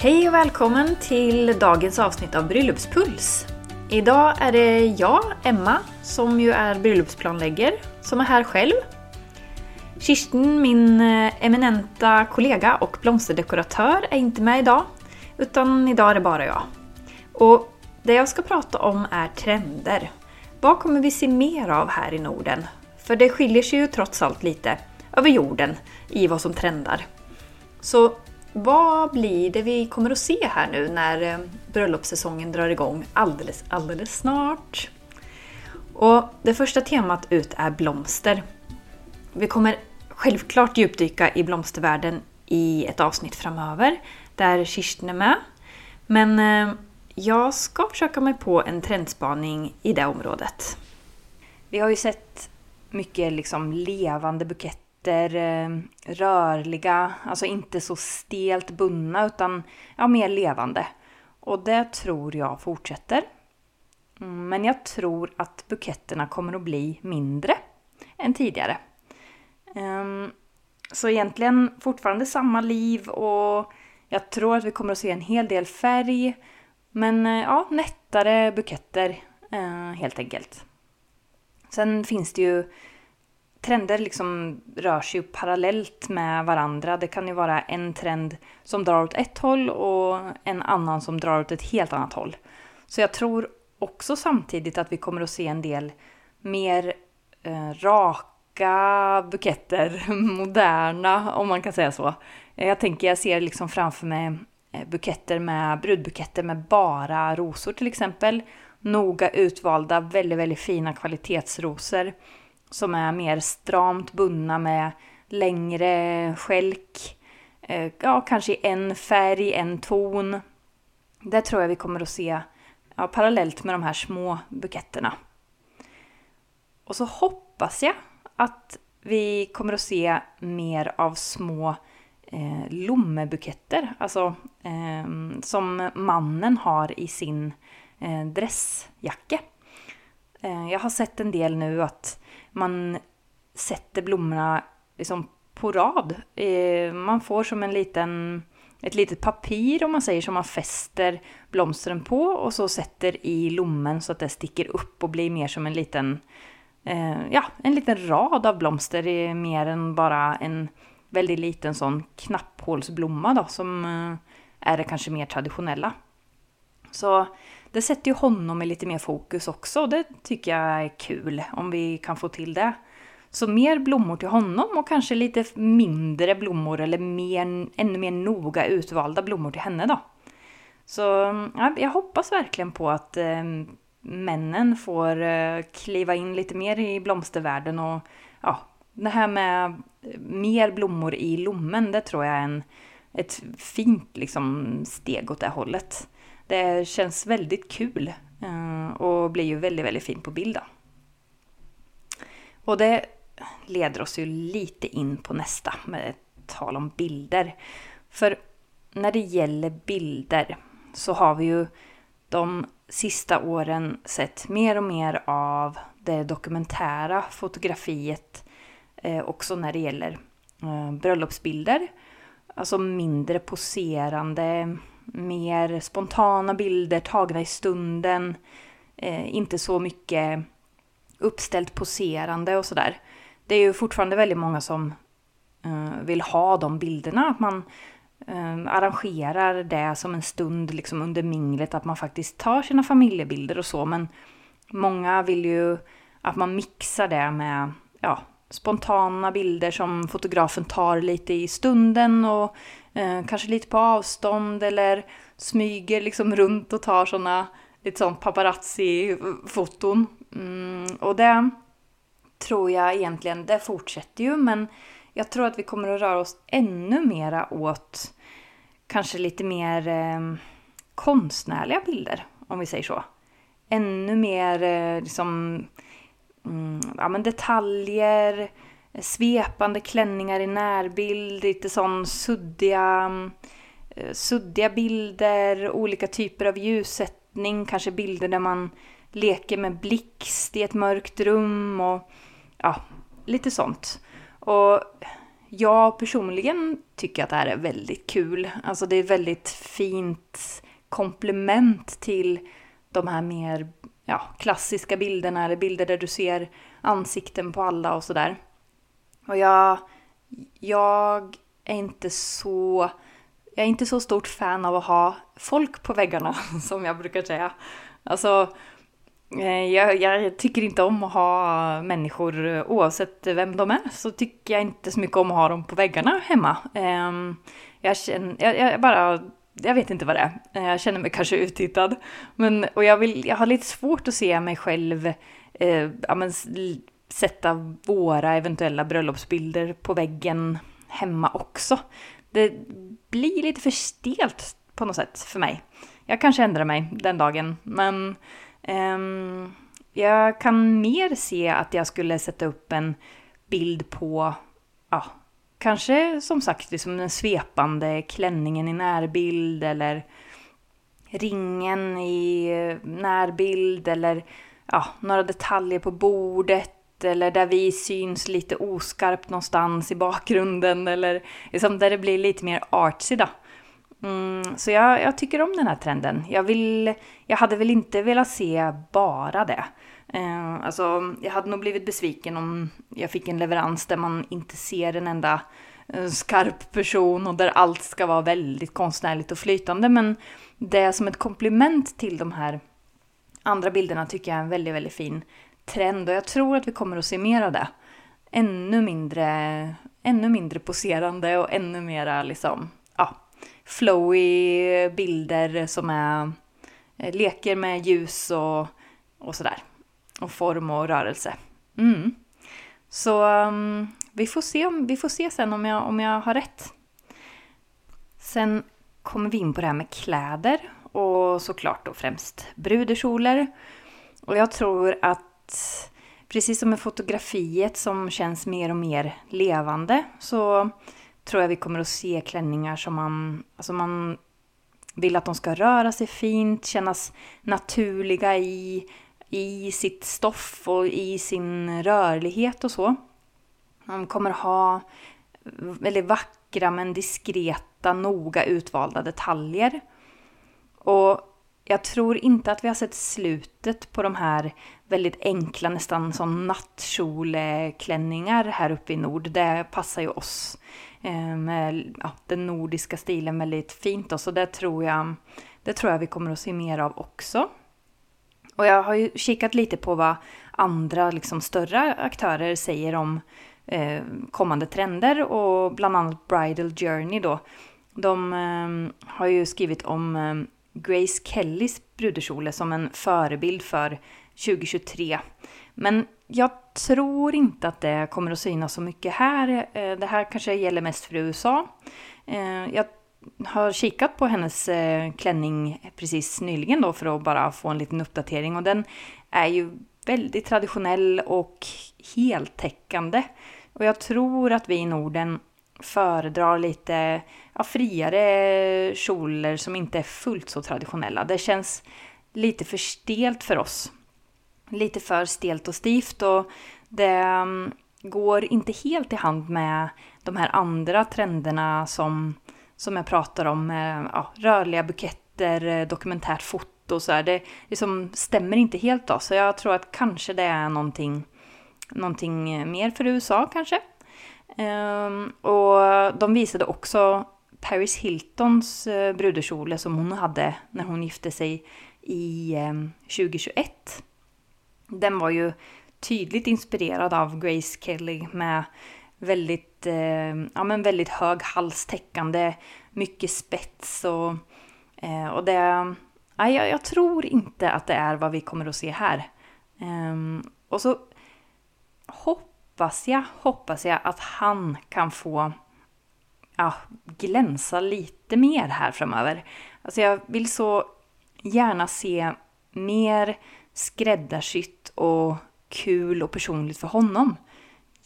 Hej och välkommen till dagens avsnitt av Bröllopspuls. Idag är det jag, Emma, som ju är Bryllupsplanläggare, som är här själv. Kirsten, min eh, eminenta kollega och blomsterdekoratör, är inte med idag. Utan idag är det bara jag. Och det jag ska prata om är trender. Vad kommer vi se mer av här i Norden? För det skiljer sig ju trots allt lite över jorden i vad som trendar. Så vad blir det vi kommer att se här nu när eh, bröllopssäsongen drar igång alldeles, alldeles snart? Och det första temat ut är blomster. Vi kommer självklart djupdyka i blomstervärlden i ett avsnitt framöver där Kirsten är med. Men eh, jag ska försöka mig på en trendspaning i det området. Vi har ju sett mycket liksom levande buketter Eh, rörliga, alltså inte så stelt bundna utan ja, mer levande. Och det tror jag fortsätter. Mm, men jag tror att buketterna kommer att bli mindre än tidigare. Ehm, så egentligen fortfarande samma liv och jag tror att vi kommer att se en hel del färg. Men eh, ja, nättare buketter eh, helt enkelt. Sen finns det ju trender liksom rör sig ju parallellt med varandra. Det kan ju vara en trend som drar åt ett håll och en annan som drar åt ett helt annat håll. Så jag tror också samtidigt att vi kommer att se en del mer eh, raka buketter, moderna om man kan säga så. Jag tänker, jag ser liksom framför mig eh, buketter med, brudbuketter med bara rosor till exempel. Noga utvalda, väldigt, väldigt fina kvalitetsrosor som är mer stramt bundna med längre skälk. Eh, ja, kanske i en färg, en ton. Det tror jag vi kommer att se ja, parallellt med de här små buketterna. Och så hoppas jag att vi kommer att se mer av små eh, lommebuketter, alltså eh, som mannen har i sin eh, dressjacka. Eh, jag har sett en del nu att man sätter blommorna liksom på rad. Eh, man får som en liten, ett litet papir om man säger som man fäster blomstren på och så sätter i lommen så att det sticker upp och blir mer som en liten, eh, ja, en liten rad av blomster. Mer än bara en väldigt liten sån knapphålsblomma då som eh, är det kanske mer traditionella. Så det sätter ju honom i lite mer fokus också och det tycker jag är kul om vi kan få till det. Så mer blommor till honom och kanske lite mindre blommor eller mer, ännu mer noga utvalda blommor till henne då. Så ja, jag hoppas verkligen på att eh, männen får eh, kliva in lite mer i blomstervärlden och ja, det här med eh, mer blommor i lommen, det tror jag är en, ett fint liksom, steg åt det hållet. Det känns väldigt kul eh, och blir ju väldigt, väldigt fint på bild. Och det leder oss ju lite in på nästa med tal om bilder. För när det gäller bilder så har vi ju de sista åren sett mer och mer av det dokumentära fotografiet eh, också när det gäller eh, bröllopsbilder. Alltså mindre poserande mer spontana bilder tagna i stunden. Eh, inte så mycket uppställt poserande och sådär. Det är ju fortfarande väldigt många som eh, vill ha de bilderna. Att man eh, arrangerar det som en stund liksom under minglet, att man faktiskt tar sina familjebilder och så. Men många vill ju att man mixar det med ja, spontana bilder som fotografen tar lite i stunden och eh, kanske lite på avstånd eller smyger liksom runt och tar sådana lite sån paparazzi-foton. Mm, och det tror jag egentligen, det fortsätter ju men jag tror att vi kommer att röra oss ännu mera åt kanske lite mer eh, konstnärliga bilder, om vi säger så. Ännu mer eh, liksom mm, ja, men detaljer, Eh, svepande klänningar i närbild, lite sån suddiga, eh, suddiga bilder, olika typer av ljussättning, kanske bilder där man leker med blixt i ett mörkt rum och ja, lite sånt. Och jag personligen tycker att det här är väldigt kul. Alltså det är ett väldigt fint komplement till de här mer ja, klassiska bilderna eller bilder där du ser ansikten på alla och sådär. Och jag, jag är inte så jag är inte så stort fan av att ha folk på väggarna som jag brukar säga. Alltså, eh, jag, jag, tycker inte om att ha människor oavsett vem de är. Så tycker jag inte så mycket om att ha dem på väggarna hemma. Ehm, jag, känner, jag, jag bara jag vet inte vad det är. Eh, jag känner mig kanske uttittad. Men, och jag, vill, jag har lite svårt att se mig själv eh, ja, men, sätta våra eventuella bröllopsbilder på väggen hemma också. Det blir lite för stelt på något sätt för mig. Jag kanske ändrar mig den dagen, men um, jag kan mer se att jag skulle sätta upp en bild på, ja, kanske som sagt liksom den svepande klänningen i närbild eller ringen i närbild eller ja, några detaljer på bordet eller där vi syns lite oskarpt någonstans i bakgrunden eller liksom där det blir lite mer artsy då. Mm, så jag, jag, tycker om den här trenden. Jag, vill, jag hade väl inte velat se bara det. Eh, alltså, jag hade nog blivit besviken om jag fick en leverans där man inte ser en enda eh, skarp person och där allt ska vara väldigt konstnärligt och flytande. Men det som ett komplement till de här andra bilderna tycker jag är en väldigt, väldigt fin trend och jag tror att vi kommer att se mer av det. Ännu mindre, ännu mindre poserande och ännu mera liksom, ja, flowy bilder som är eh, leker med ljus och, och sådär. Och form och rörelse. Mm. Så um, vi, får se om, vi får se sen om jag, om jag har rätt. Sen kommer vi in på det här med kläder och såklart då främst brudekjolar. Och jag tror att precis som med fotografiet som känns mer och mer levande så tror jag vi kommer att se klänningar som man, alltså man vill att de ska röra sig fint, kännas naturliga i, i sitt stoff och i sin rörlighet och så. Man kommer ha väldigt vackra men diskreta, noga utvalda detaljer. Och jag tror inte att vi har sett slutet på de här väldigt enkla, nästan som nattkjoleklänningar här uppe i nord. Det passar ju oss eh, med ja, den nordiska stilen väldigt fint. Och så det tror, jag, det tror jag vi kommer att se mer av också. Och jag har ju kikat lite på vad andra liksom, större aktörer säger om eh, kommande trender och bland annat Bridal Journey då. De eh, har ju skrivit om eh, Grace Kellys brudkjole som en förebild för 2023. Men jag tror inte att det kommer att synas så mycket här. Eh, det här kanske gäller mest för USA. Eh, jag har kikat på hennes eh, klänning precis nyligen då för att bara få en liten uppdatering och den är ju väldigt traditionell och heltäckande. Och jag tror att vi i Norden föredrar lite ja, friare kjolar som inte är fullt så traditionella. Det känns lite för stelt för oss. Lite för stelt och stivt och det mm, går inte helt i hand med de här andra trenderna som, som jag pratar om ja, rörliga buketter, eh, dokumentärt foto och så här. Det liksom stämmer inte helt då, så jag tror att kanske det är någonting, någonting eh, mer för USA kanske. Um, och de visade också Paris Hiltons eh, brudkjole som hon hade när hon gifte sig i um, 2021. Den var ju tydligt inspirerad av Grace Kelly med väldigt, eh, ja, men väldigt hög halstäckande, mycket spets och, eh, och det... Ja, jag, jag, tror inte att det är vad vi kommer att se här. Eh, och så hoppas jag, hoppas jag att han kan få ja, glänsa lite mer här framöver. Alltså jag vill så gärna se mer skräddarsytt och kul och personligt för honom.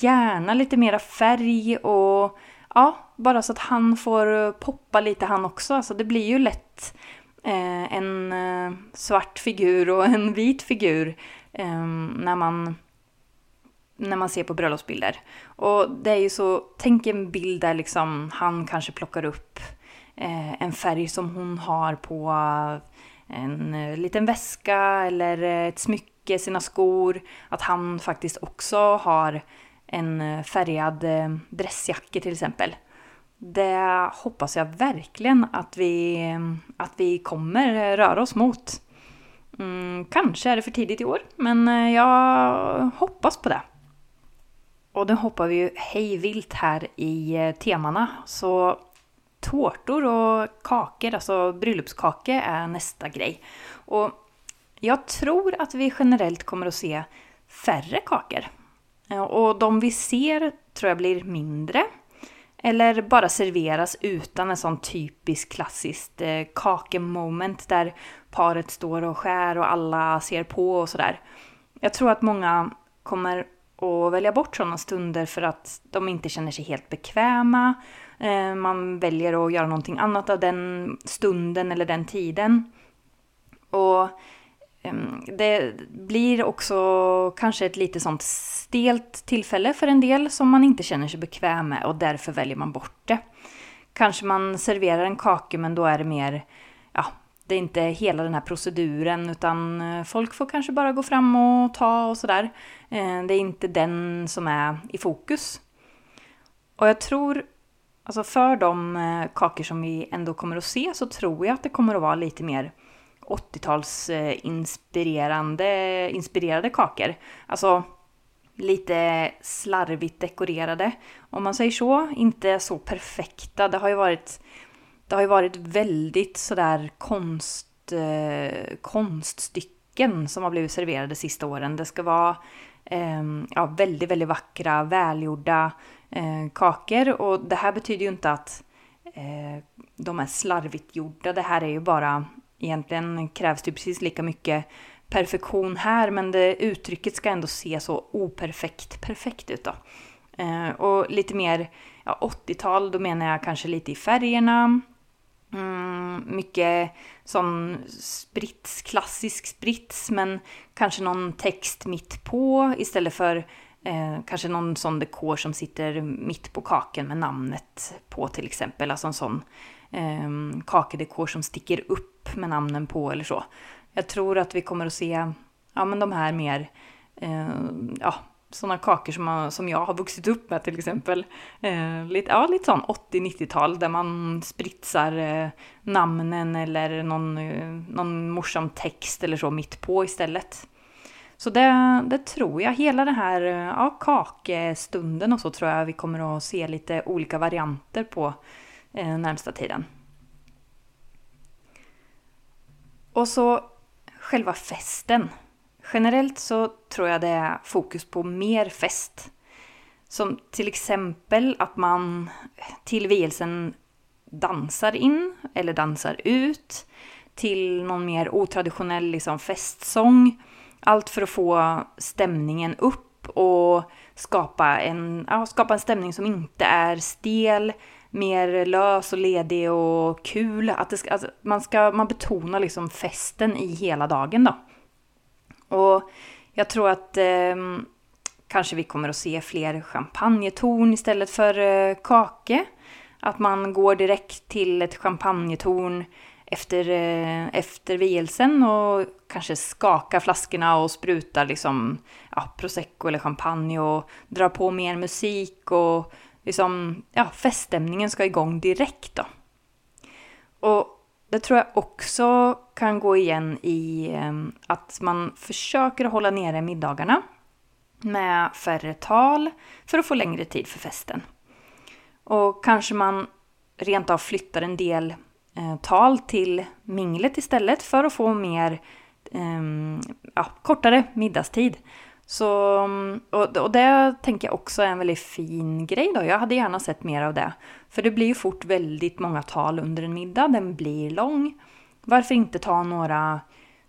Gärna lite mera färg och ja, bara så att han får eh, poppa lite han också. Alltså det blir ju lätt eh, en eh, svart figur och en vit figur eh, när man när man ser på bröllopsbilder. Och det är ju så, tänk en bild där liksom han kanske plockar upp eh, en färg som hon har på eh, en liten väska eller ett smycke, sina skor. Att han faktiskt också har en eh, färgad eh, dressjacka till exempel. Det hoppas jag verkligen att vi, eh, att vi kommer röra oss mot. Mm, kanske är det för tidigt i år, men jag hoppas på det. Och nu hoppar vi ju hej vilt här i temana. Så tårtor och kakor, alltså bröllopskakor, är nästa grej. Och jag tror att vi generellt kommer att se färre kakor. Och de vi ser tror jag blir mindre. Eller bara serveras utan en sån typisk klassiskt eh, kakemoment där paret står och skär och alla ser på och sådär. Jag tror att många kommer att välja bort sådana stunder för att de inte känner sig helt bekväma eh, man väljer att göra någonting annat av den stunden eller den tiden. Och Ehm, det blir också kanske ett lite sånt stelt tillfälle för en del som man inte känner sig bekväm med och därför väljer man bort det. Kanske man serverar en kaka men då är det mer, ja, det är inte hela den här proceduren utan eh, folk får kanske bara gå fram och ta och sådär. Ehm, det är inte den som är i fokus. Och jag tror Alltså för de eh, kakor som vi ändå kommer att se så tror jag att det kommer att vara lite mer 80-talsinspirerande inspirerade kakor. Alltså lite slarvigt dekorerade. Om man säger så, inte så perfekta. Det har ju varit, det har ju varit väldigt sådär konst, eh, konststycken som har blivit serverade sista åren. Det ska vara eh, ja, väldigt, väldigt vackra, välgjorda eh, kakor. Och det här betyder ju inte att eh, de är slarvigt gjorda. Det här är ju bara, egentligen krävs det precis lika mycket perfektion här, men det, uttrycket ska ändå se så operfekt perfekt ut då. Eh, och lite mer ja, 80-tal, då menar jag kanske lite i färgerna. Mm, mycket sån sprits, klassisk sprits, men kanske någon text mitt på istället för Eh, kanske någon sån dekor som sitter mitt på kakan med namnet på till exempel. Alltså en sån eh, kakedekor som sticker upp med namnen på eller så. Jag tror att vi kommer att se ja, men de här mer eh, ja, sådana kakor som, man, som jag har vuxit upp med till exempel. Eh, lite, ja, lite sån 80-90-tal där man spritsar eh, namnen eller någon, eh, någon morsam text eller så mitt på istället. Så det, det, tror jag. Hela den här eh, ja, kakestunden och så tror jag vi kommer att se lite olika varianter på eh, närmsta tiden. Och så själva festen. Generellt så tror jag det är fokus på mer fest. Som till exempel att man till vielsen dansar in eller dansar ut till någon mer otraditionell liksom, festsång allt för att få stämningen upp och skapa en, ja, skapa en stämning som inte är stel, mer lös och ledig och kul. Att det ska, alltså, man, ska, man betonar liksom festen i hela dagen då. Och jag tror att eh, kanske vi kommer att se fler champagnetorn istället för eh, kake. Att man går direkt till ett champagnetorn efter, eh, efter vielsen och kanske skakar flaskorna och sprutar liksom, ja, prosecco eller champagne och drar på mer musik och liksom, ja, feststämningen ska igång direkt då. Och det tror jag också kan gå igen i ehm, att man försöker hålla nere middagarna med färre tal för att få längre tid för festen. Och kanske man rent av flyttar en del eh, tal till minglet istället för att få mer eh, ja, kortare middagstid. Så, mm, och, och det tänker jag också är en väldigt fin grej då. Jag hade gärna sett mer av det. För det blir ju fort väldigt många tal under en middag, den blir lång. Varför inte ta några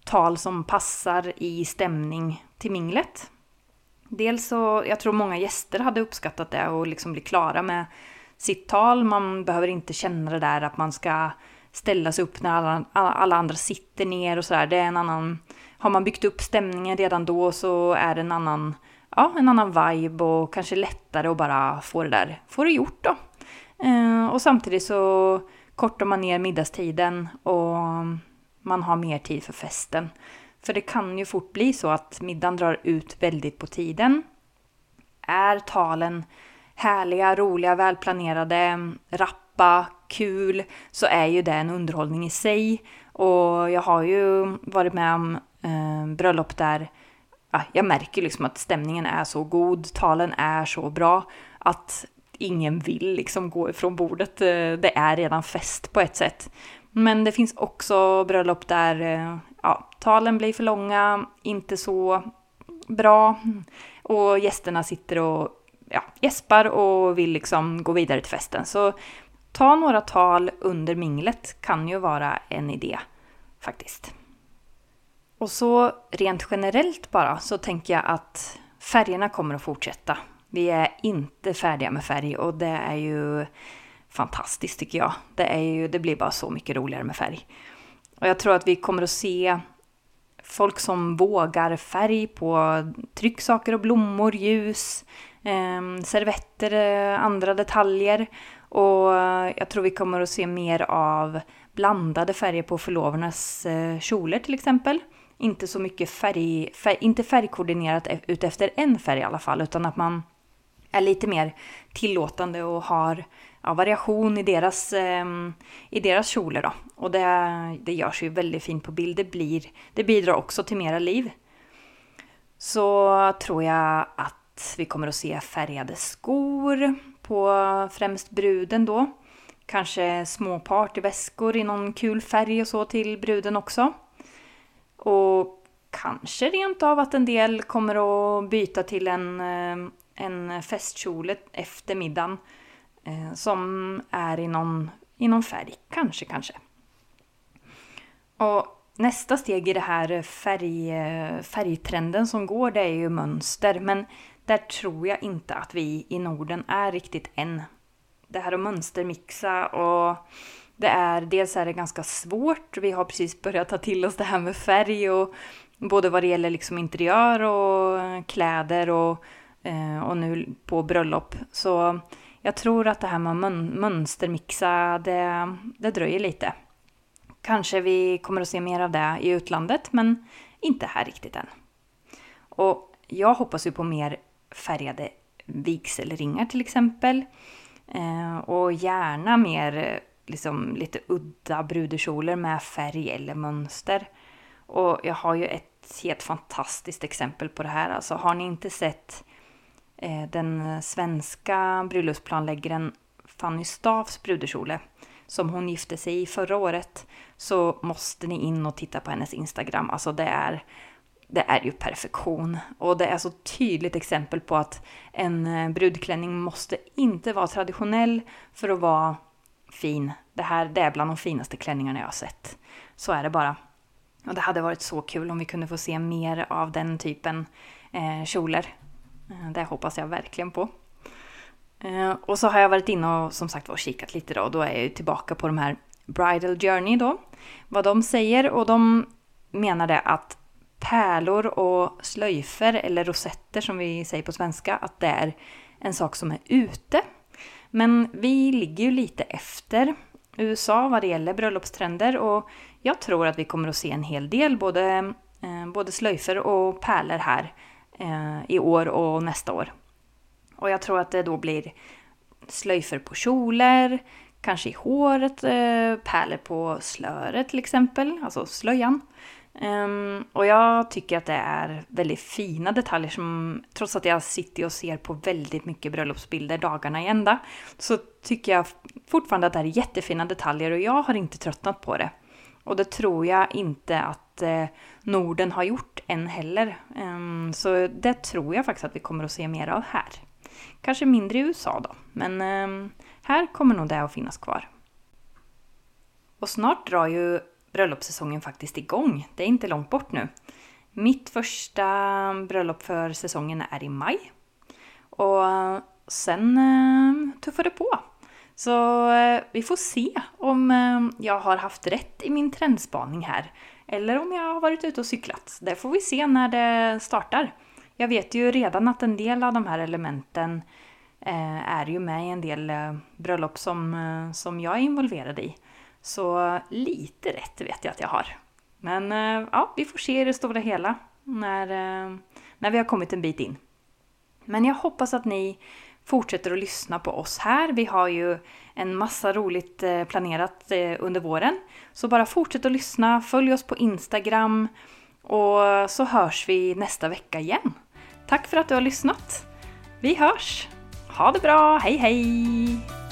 tal som passar i stämning till minglet? Dels så, jag tror många gäster hade uppskattat det och liksom bli klara med sitt tal. Man behöver inte känna det där att man ska ställa sig upp när alla, alla andra sitter ner och sådär. Det är en annan... Har man byggt upp stämningen redan då så är det en annan ja, en annan vibe och kanske lättare att bara få det där, få det gjort då. Eh, och samtidigt så kortar man ner middagstiden och man har mer tid för festen. För det kan ju fort bli så att middagen drar ut väldigt på tiden. Är talen härliga, roliga, välplanerade, rappa, kul, så är ju det en underhållning i sig. Och jag har ju varit med om eh, bröllop där ja, jag märker liksom att stämningen är så god, talen är så bra att ingen vill liksom gå ifrån bordet. Eh, det är redan fest på ett sätt. Men det finns också bröllop där eh, ja, talen blir för långa, inte så bra och gästerna sitter och ja, gäspar och vill liksom gå vidare till festen. Så ta några tal under minglet kan ju vara en idé faktiskt. Och så rent generellt bara så tänker jag att färgerna kommer att fortsätta. Vi är inte färdiga med färg och det är ju fantastiskt tycker jag. Det, är ju, det blir bara så mycket roligare med färg. Och jag tror att vi kommer att se folk som vågar färg på trycksaker och blommor, ljus, ehm, eh, servetter, andra detaljer. Och eh, jag tror vi kommer att se mer av blandade färger på förlovarnas eh, kjolar till exempel. Inte så mycket färg, färg, inte färgkoordinerat e-, utefter en färg i alla fall, utan att man är lite mer tillåtande och har ja, variation i deras, eh, i deras kjolar. Då. Och det, det görs ju väldigt fint på bild. Det, blir, det bidrar också till mera liv. Så tror jag att vi kommer att se färgade skor på främst bruden då. Kanske små partyväskor i någon kul färg och så till bruden också. Och kanske rent av att en del kommer att byta till en, eh, en festkjol efter middagen eh, som är i någon, i någon färg. Kanske, kanske. Och nästa steg i det här färg, eh, färgtrenden som går, det är ju mönster. Men där tror jag inte att vi i Norden är riktigt än. Det här att mönstermixa och det är, dels är det ganska svårt. Vi har precis börjat ta till oss det här med färg och både vad det gäller liksom interiör och kläder och, eh, och nu på bröllop. Så jag tror att det här med att mönstermixa, det, det dröjer lite. Kanske vi kommer att se mer av det i utlandet, men inte här riktigt än. Och jag hoppas ju på mer färgade vigselringar till exempel. Eh, och gärna mer eh, liksom, lite udda brudekjolar med färg eller mönster. Och jag har ju ett helt fantastiskt exempel på det här. Alltså har ni inte sett eh, den svenska bröllopsplanläggaren Fanny Staffs brudekjole som hon gifte sig i förra året så måste ni in och titta på hennes Instagram. Alltså det är, det är ju perfektion. Och det är så tydligt exempel på att en eh, brudklänning måste inte vara traditionell för att vara fin. Det här det är bland de finaste klänningarna jag har sett. Så är det bara. Och det hade varit så kul om vi kunde få se mer av den typen eh, kjolar. Eh, det hoppas jag verkligen på. Eh, och så har jag varit inne och som sagt var kikat lite då. Då är jag ju tillbaka på de här Bridal Journey då. Vad de säger och de menade att pärlor och slöjfer eller rosetter som vi säger på svenska, att det är en sak som är ute. Men vi ligger ju lite efter USA vad det gäller bröllopstrender och jag tror att vi kommer att se en hel del både, eh, både slöjfer och pärlor här eh, i år och nästa år. Och jag tror att det då blir slöjfer på kjolar, kanske i håret, eh, pärlor på slöret till exempel, alltså slöjan. Um, och jag tycker att det är väldigt fina detaljer som, trots att jag sitter och ser på väldigt mycket bröllopsbilder dagarna i ända, så tycker jag fortfarande att det är jättefina detaljer och jag har inte tröttnat på det. Och det tror jag inte att eh, Norden har gjort än heller. Um, så det tror jag faktiskt att vi kommer att se mer av här. Kanske mindre i USA då, men um, här kommer nog det att finnas kvar. Och snart drar ju bröllopssäsongen faktiskt igång. Det är inte långt bort nu. Mitt första bröllop för säsongen är i maj. Och eh, sen eh, tuffar det på. Så eh, vi får se om jag har haft rätt i min trendspaning här. Eller om jag har varit ute och cyklat. Det får vi se när det startar. Jag vet ju redan att en del av de här elementen är ju med i en del bröllop som, som jag är involverad i. Så lite rätt vet jag att jag har. Men eh, ja, vi får se i det stora hela när, eh, när vi har kommit en bit in. Men jag hoppas att ni fortsätter att lyssna på oss här. Vi har ju en massa roligt eh, planerat under våren. Så bara fortsätt att lyssna, följ oss på Instagram och så hörs vi nästa vecka igen. Tack för att du har lyssnat! Vi hörs! Ha det bra, hej hej!